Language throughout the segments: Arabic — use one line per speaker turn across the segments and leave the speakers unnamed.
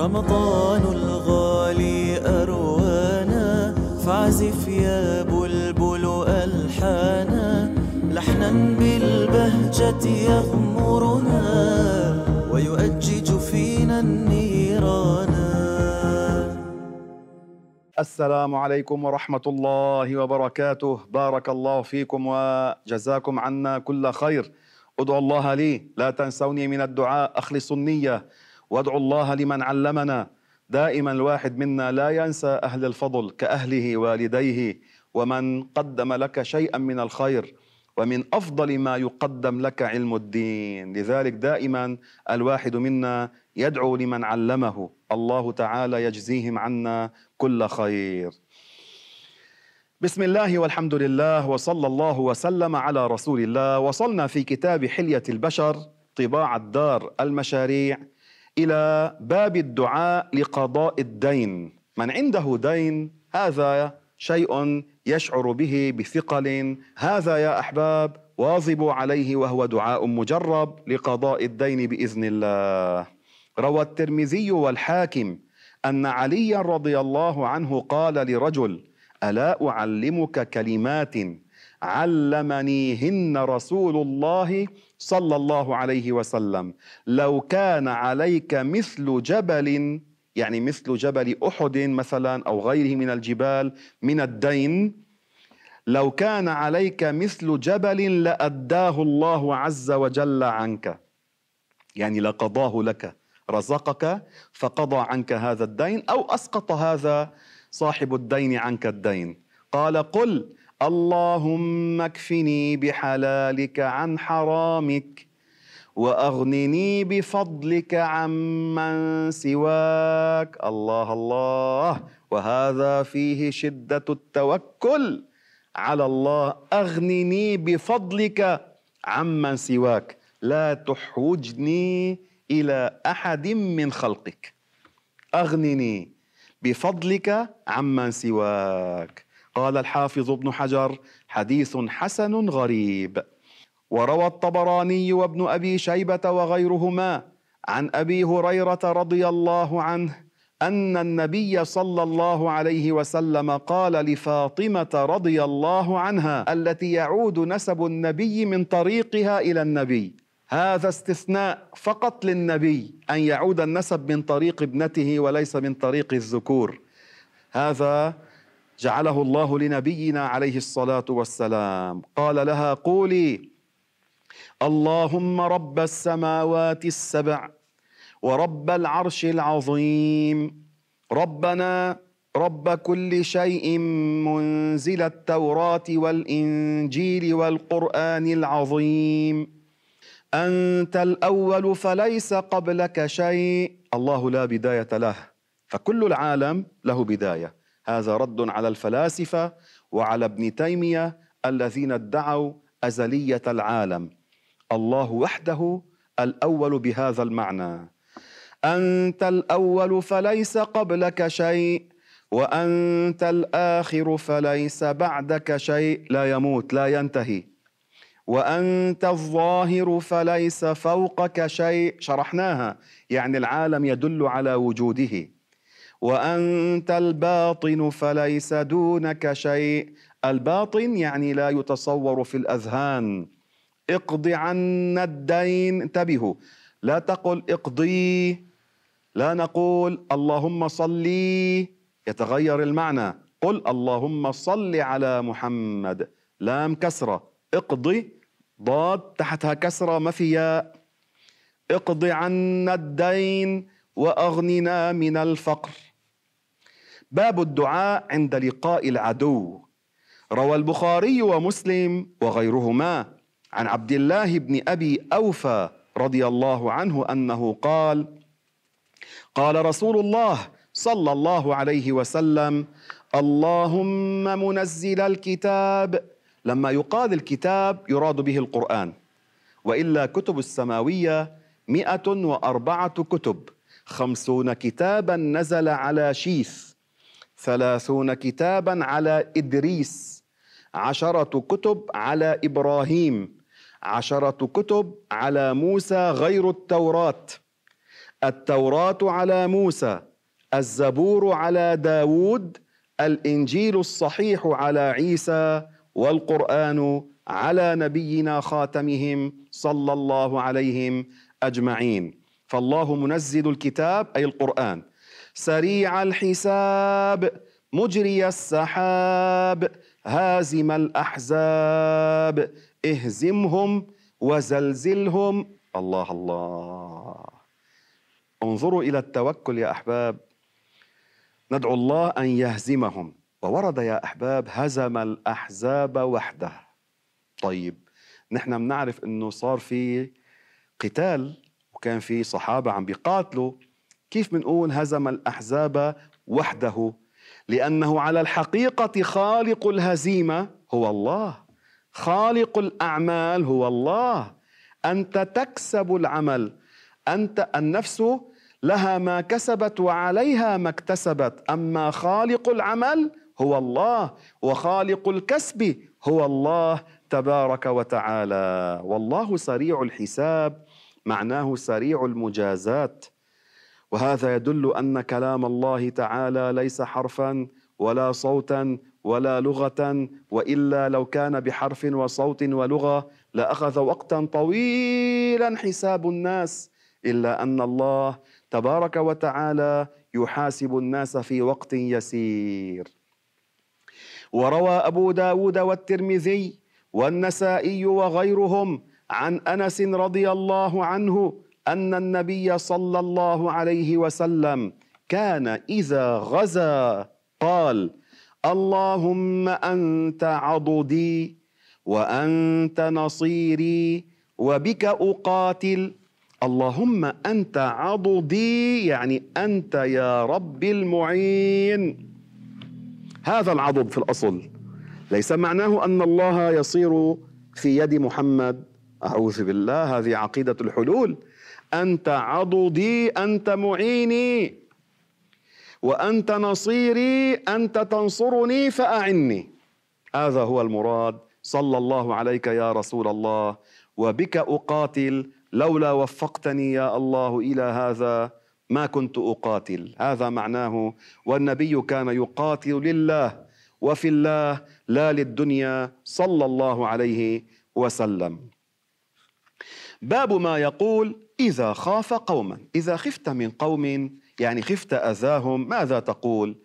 رمضان الغالي أروانا فاعزف يا بلبل ألحانا لحنا بالبهجة يغمرنا ويؤجج فينا النيران
السلام عليكم ورحمة الله وبركاته. بارك الله فيكم وجزاكم عنا كل خير. ادعوا الله لي لا تنسوني من الدعاء. أخلص النية. وادعوا الله لمن علمنا. دائما الواحد منا لا ينسى أهل الفضل كأهله والديه ومن قدم لك شيئا من الخير ومن أفضل ما يقدم لك علم الدين. لذلك دائما الواحد منا يدعو لمن علمه. الله تعالى يجزيهم عنا كل خير. بسم الله والحمد لله وصلى الله وسلم على رسول الله. وصلنا في كتاب حلية البشر طباع الدار المشاريع. إلى باب الدعاء لقضاء الدين. من عنده دين هذا شيء يشعر به بثقل. هذا يا أحباب واظبوا عليه وهو دعاء مجرب لقضاء الدين بإذن الله. روى الترمذي والحاكم أن عليا رضي الله عنه قال لرجل ألا أعلمك كلمات علمنيهن رسول الله صلى الله عليه وسلم. لو كان عليك مثل جبل يعني مثل جبل أحد مثلا أو غيره من الجبال من الدين لو كان عليك مثل جبل لأداه الله عز وجل عنك. يعني لقضاه لك رزقك فقضى عنك هذا الدين أو أسقط هذا صاحب الدين عنك الدين. قال قل اللهم اكفني بحلالك عن حرامك وأغنني بفضلك عمن سواك. الله الله. وهذا فيه شدة التوكل على الله. أغنني بفضلك عمن سواك. لا تحوجني إلى أحد من خلقك. أغنني بفضلك عمن سواك. قال الحافظ ابن حجر حديث حسن غريب. وروى الطبراني وابن أبي شيبة وغيرهما عن أبي هريرة رضي الله عنه أن النبي صلى الله عليه وسلم قال لفاطمة رضي الله عنها التي يعود نسب النبي من طريقها إلى النبي. هذا استثناء فقط للنبي أن يعود النسب من طريق ابنته وليس من طريق الذكور. هذا جعله الله لنبينا عليه الصلاة والسلام. قال لها قولي اللهم رب السماوات السبع ورب العرش العظيم. ربنا رب كل شيء منزل التوراة والإنجيل والقرآن العظيم. أنت الأول فليس قبلك شيء. الله لا بداية له فكل العالم له بداية. هذا رد على الفلاسفة وعلى ابن تيمية الذين ادعوا أزلية العالم. الله وحده الأول بهذا المعنى. أنت الأول فليس قبلك شيء وأنت الآخر فليس بعدك شيء. لا يموت لا ينتهي. وأنت الظاهر فليس فوقك شيء. شرحناها يعني العالم يدل على وجوده. وأنت الباطن فليس دونك شيء. الباطن يعني لا يتصور في الأذهان. اقض عنا الدين. انتبهوا. لا تقل اقضي. لا نقول اللهم صلي يتغير المعنى. قل اللهم صل على محمد. لام كسرة. اقضي ضاد. تحتها كسرة. ما في ياء. اقض عنا الدين وأغننا من الفقر. باب الدعاء عند لقاء العدو. روى البخاري ومسلم وغيرهما عن عبد الله بن أبي أوفى رضي الله عنه أنه قال قال رسول الله صلى الله عليه وسلم اللهم منزل الكتاب لما يقال الكتاب يراد به القرآن وإلا كتب السماوية مئة وأربعة كتب خمسون كتابا نزل على شيث. ثلاثون كتابا على إدريس. عشرة كتب على إبراهيم. عشرة كتب على موسى غير التوراة. التوراة على موسى الزبور على داود الإنجيل الصحيح على عيسى والقرآن على نبينا خاتمهم صلى الله عليهم أجمعين. فالله منزل الكتاب أي القرآن. سريع الحساب مجري السحاب هازم الأحزاب اهزمهم وزلزلهم. الله الله. انظروا إلى التوكل يا أحباب. ندعو الله أن يهزمهم. وورد يا أحباب هزم الأحزاب وحده. طيب نحن بنعرف إنه صار في قتال وكان في صحابة عم بيقاتلوا. كيف بنقول هزم الأحزاب وحده؟ لأنه على الحقيقة خالق الهزيمة هو الله. خالق الأعمال هو الله. أنت تكسب العمل. أنت النفس لها ما كسبت وعليها ما اكتسبت. أما خالق العمل هو الله. وخالق الكسب هو الله تبارك وتعالى. والله سريع الحساب. معناه سريع المجازات. وهذا يدل أن كلام الله تعالى ليس حرفا ولا صوتا ولا لغة وإلا لو كان بحرف وصوت ولغة لأخذ وقتا طويلا حساب الناس إلا أن الله تبارك وتعالى يحاسب الناس في وقت يسير. وروى أبو داود والترمذي والنسائي وغيرهم عن أنس رضي الله عنه أن النبي صلى الله عليه وسلم كان إذا غزا قال اللهم أنت عضدي وأنت نصيري وبك أقاتل اللهم أنت عضدي يعني أنت يا رب المعين. هذا العضد في الأصل. ليس معناه أن الله يصير في يد محمد أعوذ بالله هذه عقيدة الحلول. أنت عضدي أنت معيني. وأنت نصيري أنت تنصرني فأعني. هذا هو المراد. صلى الله عليك يا رسول الله. وبك أقاتل. لولا وفقتني يا الله إلى هذا ما كنت أقاتل. هذا معناه والنبي كان يقاتل لله وفي الله لا للدنيا. صلى الله عليه وسلم. باب ما يقول إذا خاف قوما. إذا خفت من قوم يعني خفت أذاهم ماذا تقول؟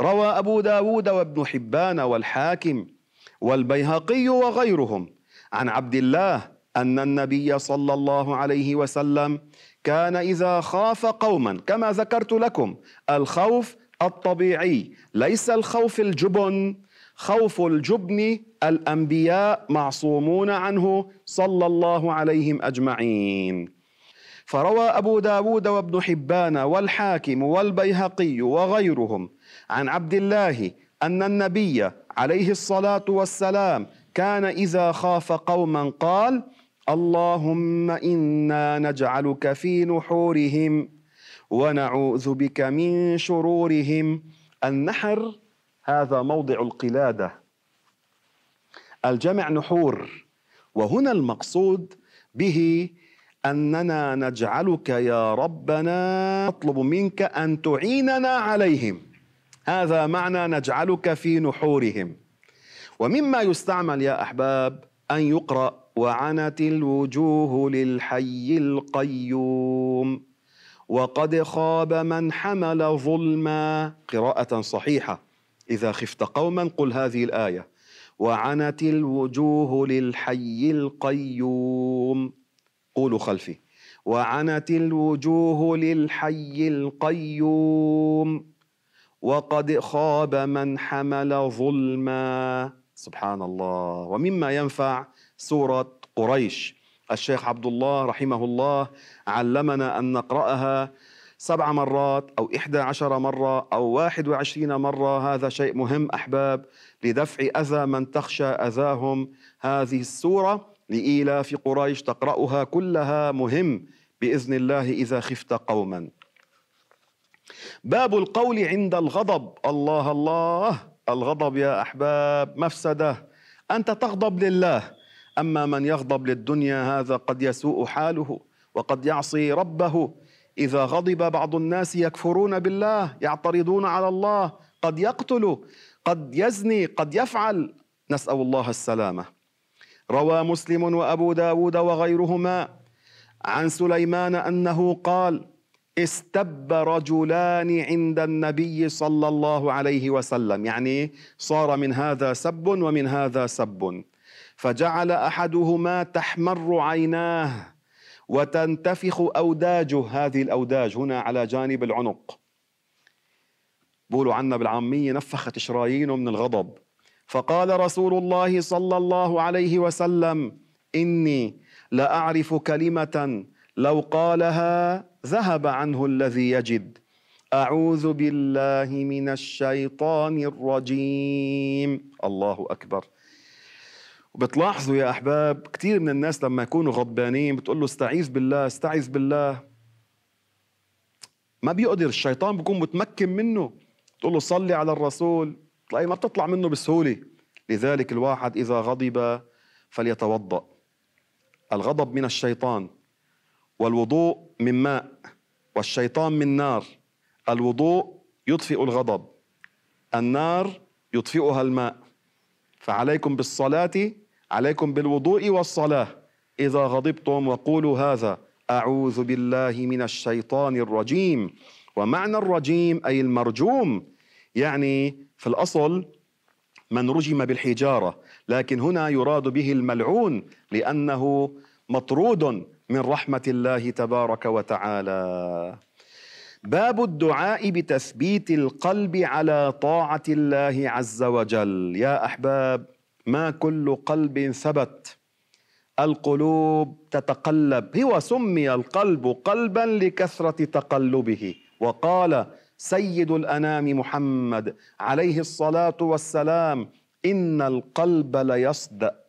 روى أبو داود وابن حبان والحاكم والبيهقي وغيرهم عن عبد الله أن النبي صلى الله عليه وسلم كان إذا خاف قوما كما ذكرت لكم الخوف الطبيعي ليس الخوف الجبن. خوف الجبن الأنبياء معصومون عنه صلى الله عليهم أجمعين. فروى أبو داود وابن حبان والحاكم والبيهقي وغيرهم عن عبد الله أن النبي عليه الصلاة والسلام كان إذا خاف قوما قال اللهم إنا نجعلك في نحورهم ونعوذ بك من شرورهم. النحر هذا موضع القلادة. الجمع نحور وهنا المقصود به أننا نجعلك يا ربنا نطلب منك أن تعيننا عليهم. هذا معنى نجعلك في نحورهم. ومما يستعمل يا أحباب أن يقرأ وعنت الوجوه للحي القيوم وقد خاب من حمل ظلما. قراءة صحيحة إذا خفت قوما قل هذه الآية. وعنت الوجوه للحي القيوم. قولوا خلفي. وعنت الوجوه للحي القيوم. وقد خاب من حمل ظلما. سبحان الله. ومما ينفع سورة قريش. الشيخ عبد الله رحمه الله علمنا أن نقرأها سبع مرات أو إحدى عشر مرة أو واحد وعشرين مرة هذا شيء مهم أحباب لدفع أذى من تخشى أذاهم. هذه السورة لإيلاف قريش تقرأها كلها مهم بإذن الله إذا خفت قوما. باب القول عند الغضب. الله الله. الغضب يا أحباب مفسدة. أنت تغضب لله أما من يغضب للدنيا هذا قد يسوء حاله وقد يعصي ربه. إذا غضب بعض الناس يكفرون بالله يعترضون على الله قد يقتل قد يزني قد يفعل. نسأل الله السلامة. روى مسلم وأبو داود وغيرهما عن سليمان أنه قال استب رجلان عند النبي صلى الله عليه وسلم. يعني صار من هذا سب ومن هذا سب. فجعل أحدهما تحمر عيناه. وتنتفخ اوداجه هذه الأوداج هنا على جانب العنق. بقولوا عنا بالعامية نفخت شرايينه من الغضب. فقال رسول الله صلى الله عليه وسلم إني لأعرف كلمة لو قالها ذهب عنه الذي يجد. أعوذ بالله من الشيطان الرجيم. الله أكبر. وبتلاحظوا يا أحباب كثير من الناس لما يكونوا غضبانين بتقول له استعيذ بالله استعيذ بالله. ما بيقدر الشيطان بيكون متمكن منه. تقول له صلي على الرسول. تلاقي ما بتطلع منه بسهولة. لذلك الواحد إذا غضب فليتوضأ. الغضب من الشيطان والوضوء من ماء والشيطان من نار. الوضوء يطفئ الغضب النار يطفئها الماء. فعليكم بالصلاة عليكم بالوضوء والصلاة. إذا غضبتم وقولوا هذا أعوذ بالله من الشيطان الرجيم. ومعنى الرجيم أي المرجوم يعني في الأصل من رجم بالحجارة لكن هنا يراد به الملعون لأنه مطرود من رحمة الله تبارك وتعالى. باب الدعاء بتثبيت القلب على طاعة الله عز وجل. يا أحباب ما كل قلب ثبت. القلوب تتقلب. هو سمي القلب قلبا لكثرة تقلبه. وقال سيد الأنام محمد عليه الصلاة والسلام إن القلب ليصدأ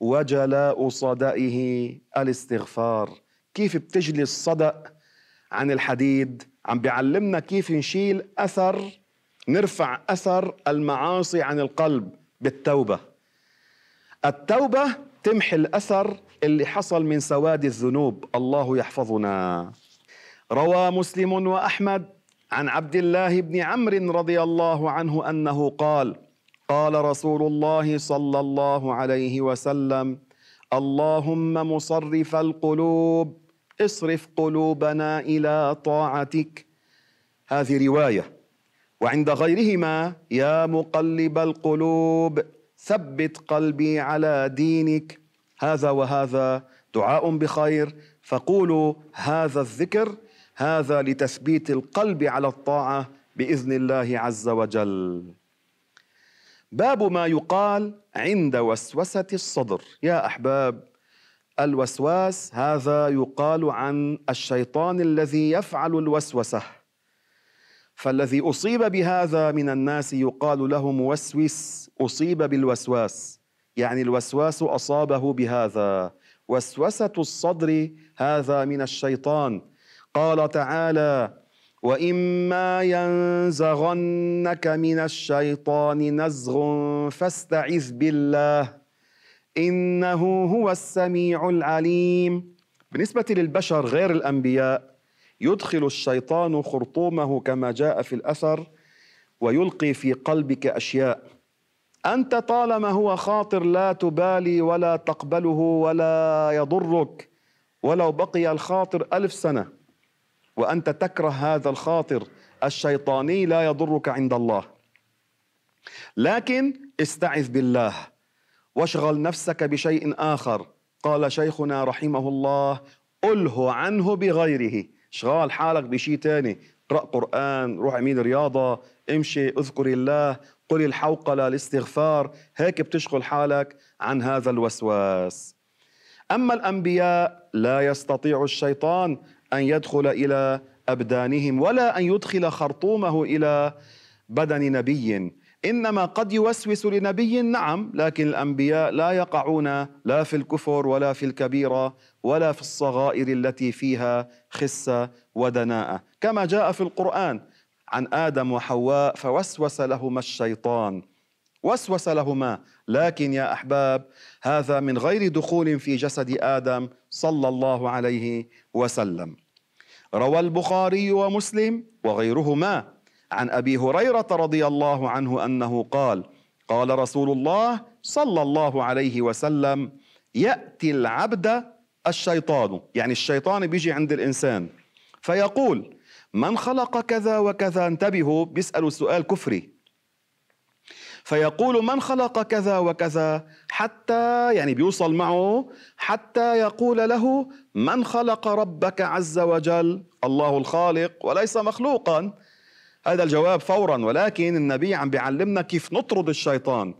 وجلاء صدئه الاستغفار. كيف بتجلي الصدأ؟ عن الحديد. عم بيعلمنا كيف نشيل أثر نرفع أثر المعاصي عن القلب بالتوبة. التوبة تمحي الأثر اللي حصل من سواد الذنوب. الله يحفظنا. روى مسلم وأحمد عن عبد الله بن عمرو رضي الله عنه أنه قال قال رسول الله صلى الله عليه وسلم اللهم مصرف القلوب اصرف قلوبنا إلى طاعتك. هذه رواية. وعند غيرهما يا مقلب القلوب ثبت قلبي على دينك. هذا وهذا دعاء بخير. فقولوا هذا الذكر هذا لتثبيت القلب على الطاعة بإذن الله عز وجل. باب ما يقال عند وسوسة الصدر. يا أحباب الوسواس هذا يقال عن الشيطان الذي يفعل الوسوسة. فالذي أصيب بهذا من الناس يقال له موسوس أصيب بالوسواس. يعني الوسواس أصابه بهذا. وسوسة الصدر هذا من الشيطان. قال تعالى وإما ينزغنك من الشيطان نزغ فاستعذ بالله إنه هو السميع العليم. بالنسبة للبشر غير الأنبياء يدخل الشيطان خرطومه كما جاء في الأثر ويلقي في قلبك أشياء. أنت طالما هو خاطر لا تبالي ولا تقبله ولا يضرك. ولو بقي الخاطر ألف سنة. وأنت تكره هذا الخاطر الشيطاني لا يضرك عند الله. لكن استعذ بالله واشغل نفسك بشيء آخر. قال شيخنا رحمه الله اله عنه بغيره. اشغال حالك بشيء تاني. اقرأ قرآن روح اعمل رياضة امشي اذكر الله قل الحوقله الاستغفار. هيك بتشغل حالك عن هذا الوسواس. أما الأنبياء لا يستطيع الشيطان أن يدخل إلى أبدانهم ولا أن يدخل خرطومه إلى بدن نبي. إنما قد يوسوس لنبي نعم لكن الأنبياء لا يقعون لا في الكفر ولا في الكبيره ولا في الصغائر التي فيها خسه ودناءة. كما جاء في القرآن عن آدم وحواء فوسوس لهما الشيطان. وسوس لهما. لكن يا أحباب هذا من غير دخول في جسد آدم صلى الله عليه وسلم. روى البخاري ومسلم وغيرهما. عن أبي هريرة رضي الله عنه أنه قال قال رسول الله صلى الله عليه وسلم يأتي العبد الشيطان. يعني الشيطان بيجي عند الإنسان. فيقول من خلق كذا وكذا انتبهوا بيسألوا سؤال كفري. فيقول من خلق كذا وكذا حتى يعني بيوصل معه حتى يقول له من خلق ربك عز وجل الله الخالق وليس مخلوقا. هذا الجواب فورا ولكن النبي عم بيعلمنا كيف نطرد الشيطان.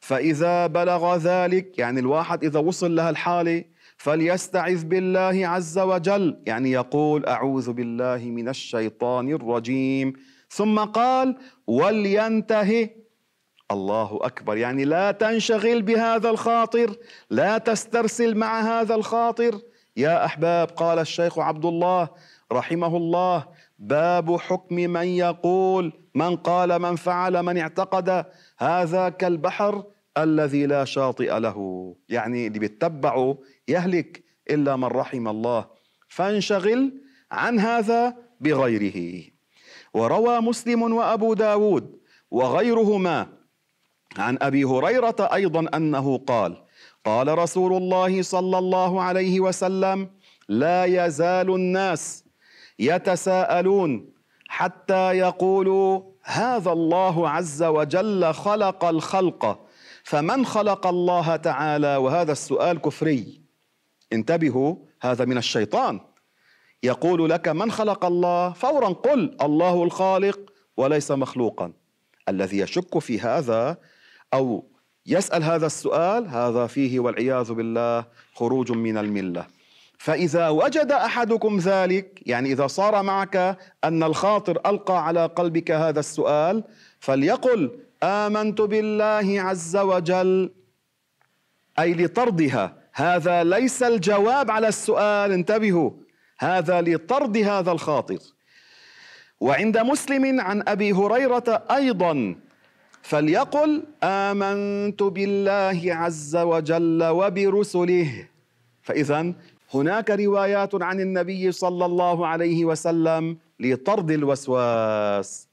فإذا بلغ ذلك يعني الواحد إذا وصل لها الحالة فليستعذ بالله عز وجل. يعني يقول أعوذ بالله من الشيطان الرجيم. ثم قال ولينتهي الله أكبر. يعني لا تنشغل بهذا الخاطر لا تسترسل مع هذا الخاطر. يا أحباب قال الشيخ عبد الله رحمه الله باب حكم من يقول من قال من فعل من اعتقد هذا كالبحر الذي لا شاطئ له. يعني اللي بيتبعه يهلك إلا من رحم الله. فانشغل عن هذا بغيره. وروى مسلم وأبو داود وغيرهما عن أبي هريرة أيضا أنه قال قال رسول الله صلى الله عليه وسلم لا يزال الناس يتساءلون حتى يقولوا هذا الله عز وجل خلق الخلق فمن خلق الله تعالى؟ وهذا السؤال كفري. انتبهوا هذا من الشيطان. يقول لك من خلق الله؟ فورا قل الله الخالق وليس مخلوقا. الذي يشك في هذا أو يسأل هذا السؤال هذا فيه والعياذ بالله خروج من الملة. فإذا وجد أحدكم ذلك يعني إذا صار معك أن الخاطر ألقى على قلبك هذا السؤال فليقل آمنت بالله عز وجل. أي لطردها. هذا ليس الجواب على السؤال انتبهوا. هذا لطرد هذا الخاطر. وعند مسلم عن أبي هريرة أيضا فليقل آمنت بالله عز وجل وبرسله. فاذا هناك روايات عن النبي صلى الله عليه وسلم لطرد الوسواس.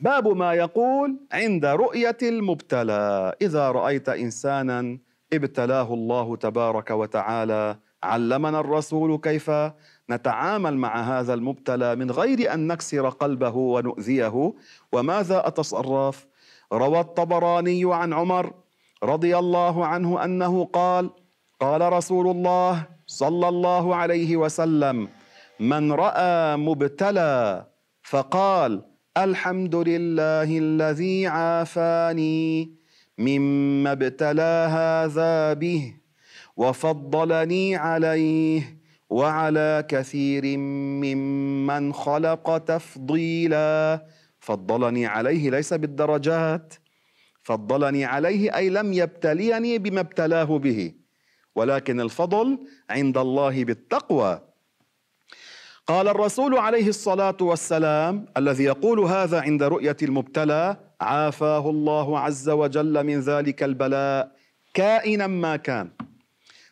باب ما يقول عند رؤية المبتلى. إذا رأيت إنسانا ابتلاه الله تبارك وتعالى علمنا الرسول كيف نتعامل مع هذا المبتلى من غير أن نكسر قلبه ونؤذيه؟ وماذا أتصرف؟ روى الطبراني عن عمر رضي الله عنه أنه قال قال رسول الله صلى الله عليه وسلم من رأى مبتلى فقال الحمد لله الذي عافاني مما ابتلى هذا به وفضلني عليه وعلى كثير ممن خلق تفضيلا. فضلني عليه ليس بالدرجات فضلني عليه أي لم يبتليني بما ابتلاه به. ولكن الفضل عند الله بالتقوى. قال الرسول عليه الصلاة والسلام الذي يقول هذا عند رؤية المبتلى عافاه الله عز وجل من ذلك البلاء كائنا ما كان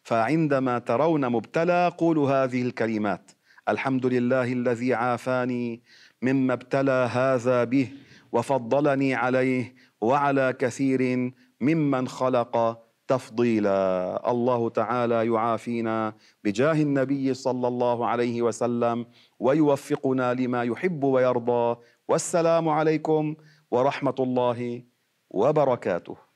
فعندما ترون مبتلى قولوا هذه الكلمات الحمد لله الذي عافاني مما ابتلى هذا به وفضلني عليه وعلى كثير ممن خلق تفضيلا. الله تعالى يعافينا بجاه النبي صلى الله عليه وسلم ويوفقنا لما يحب ويرضى. والسلام عليكم ورحمة الله وبركاته.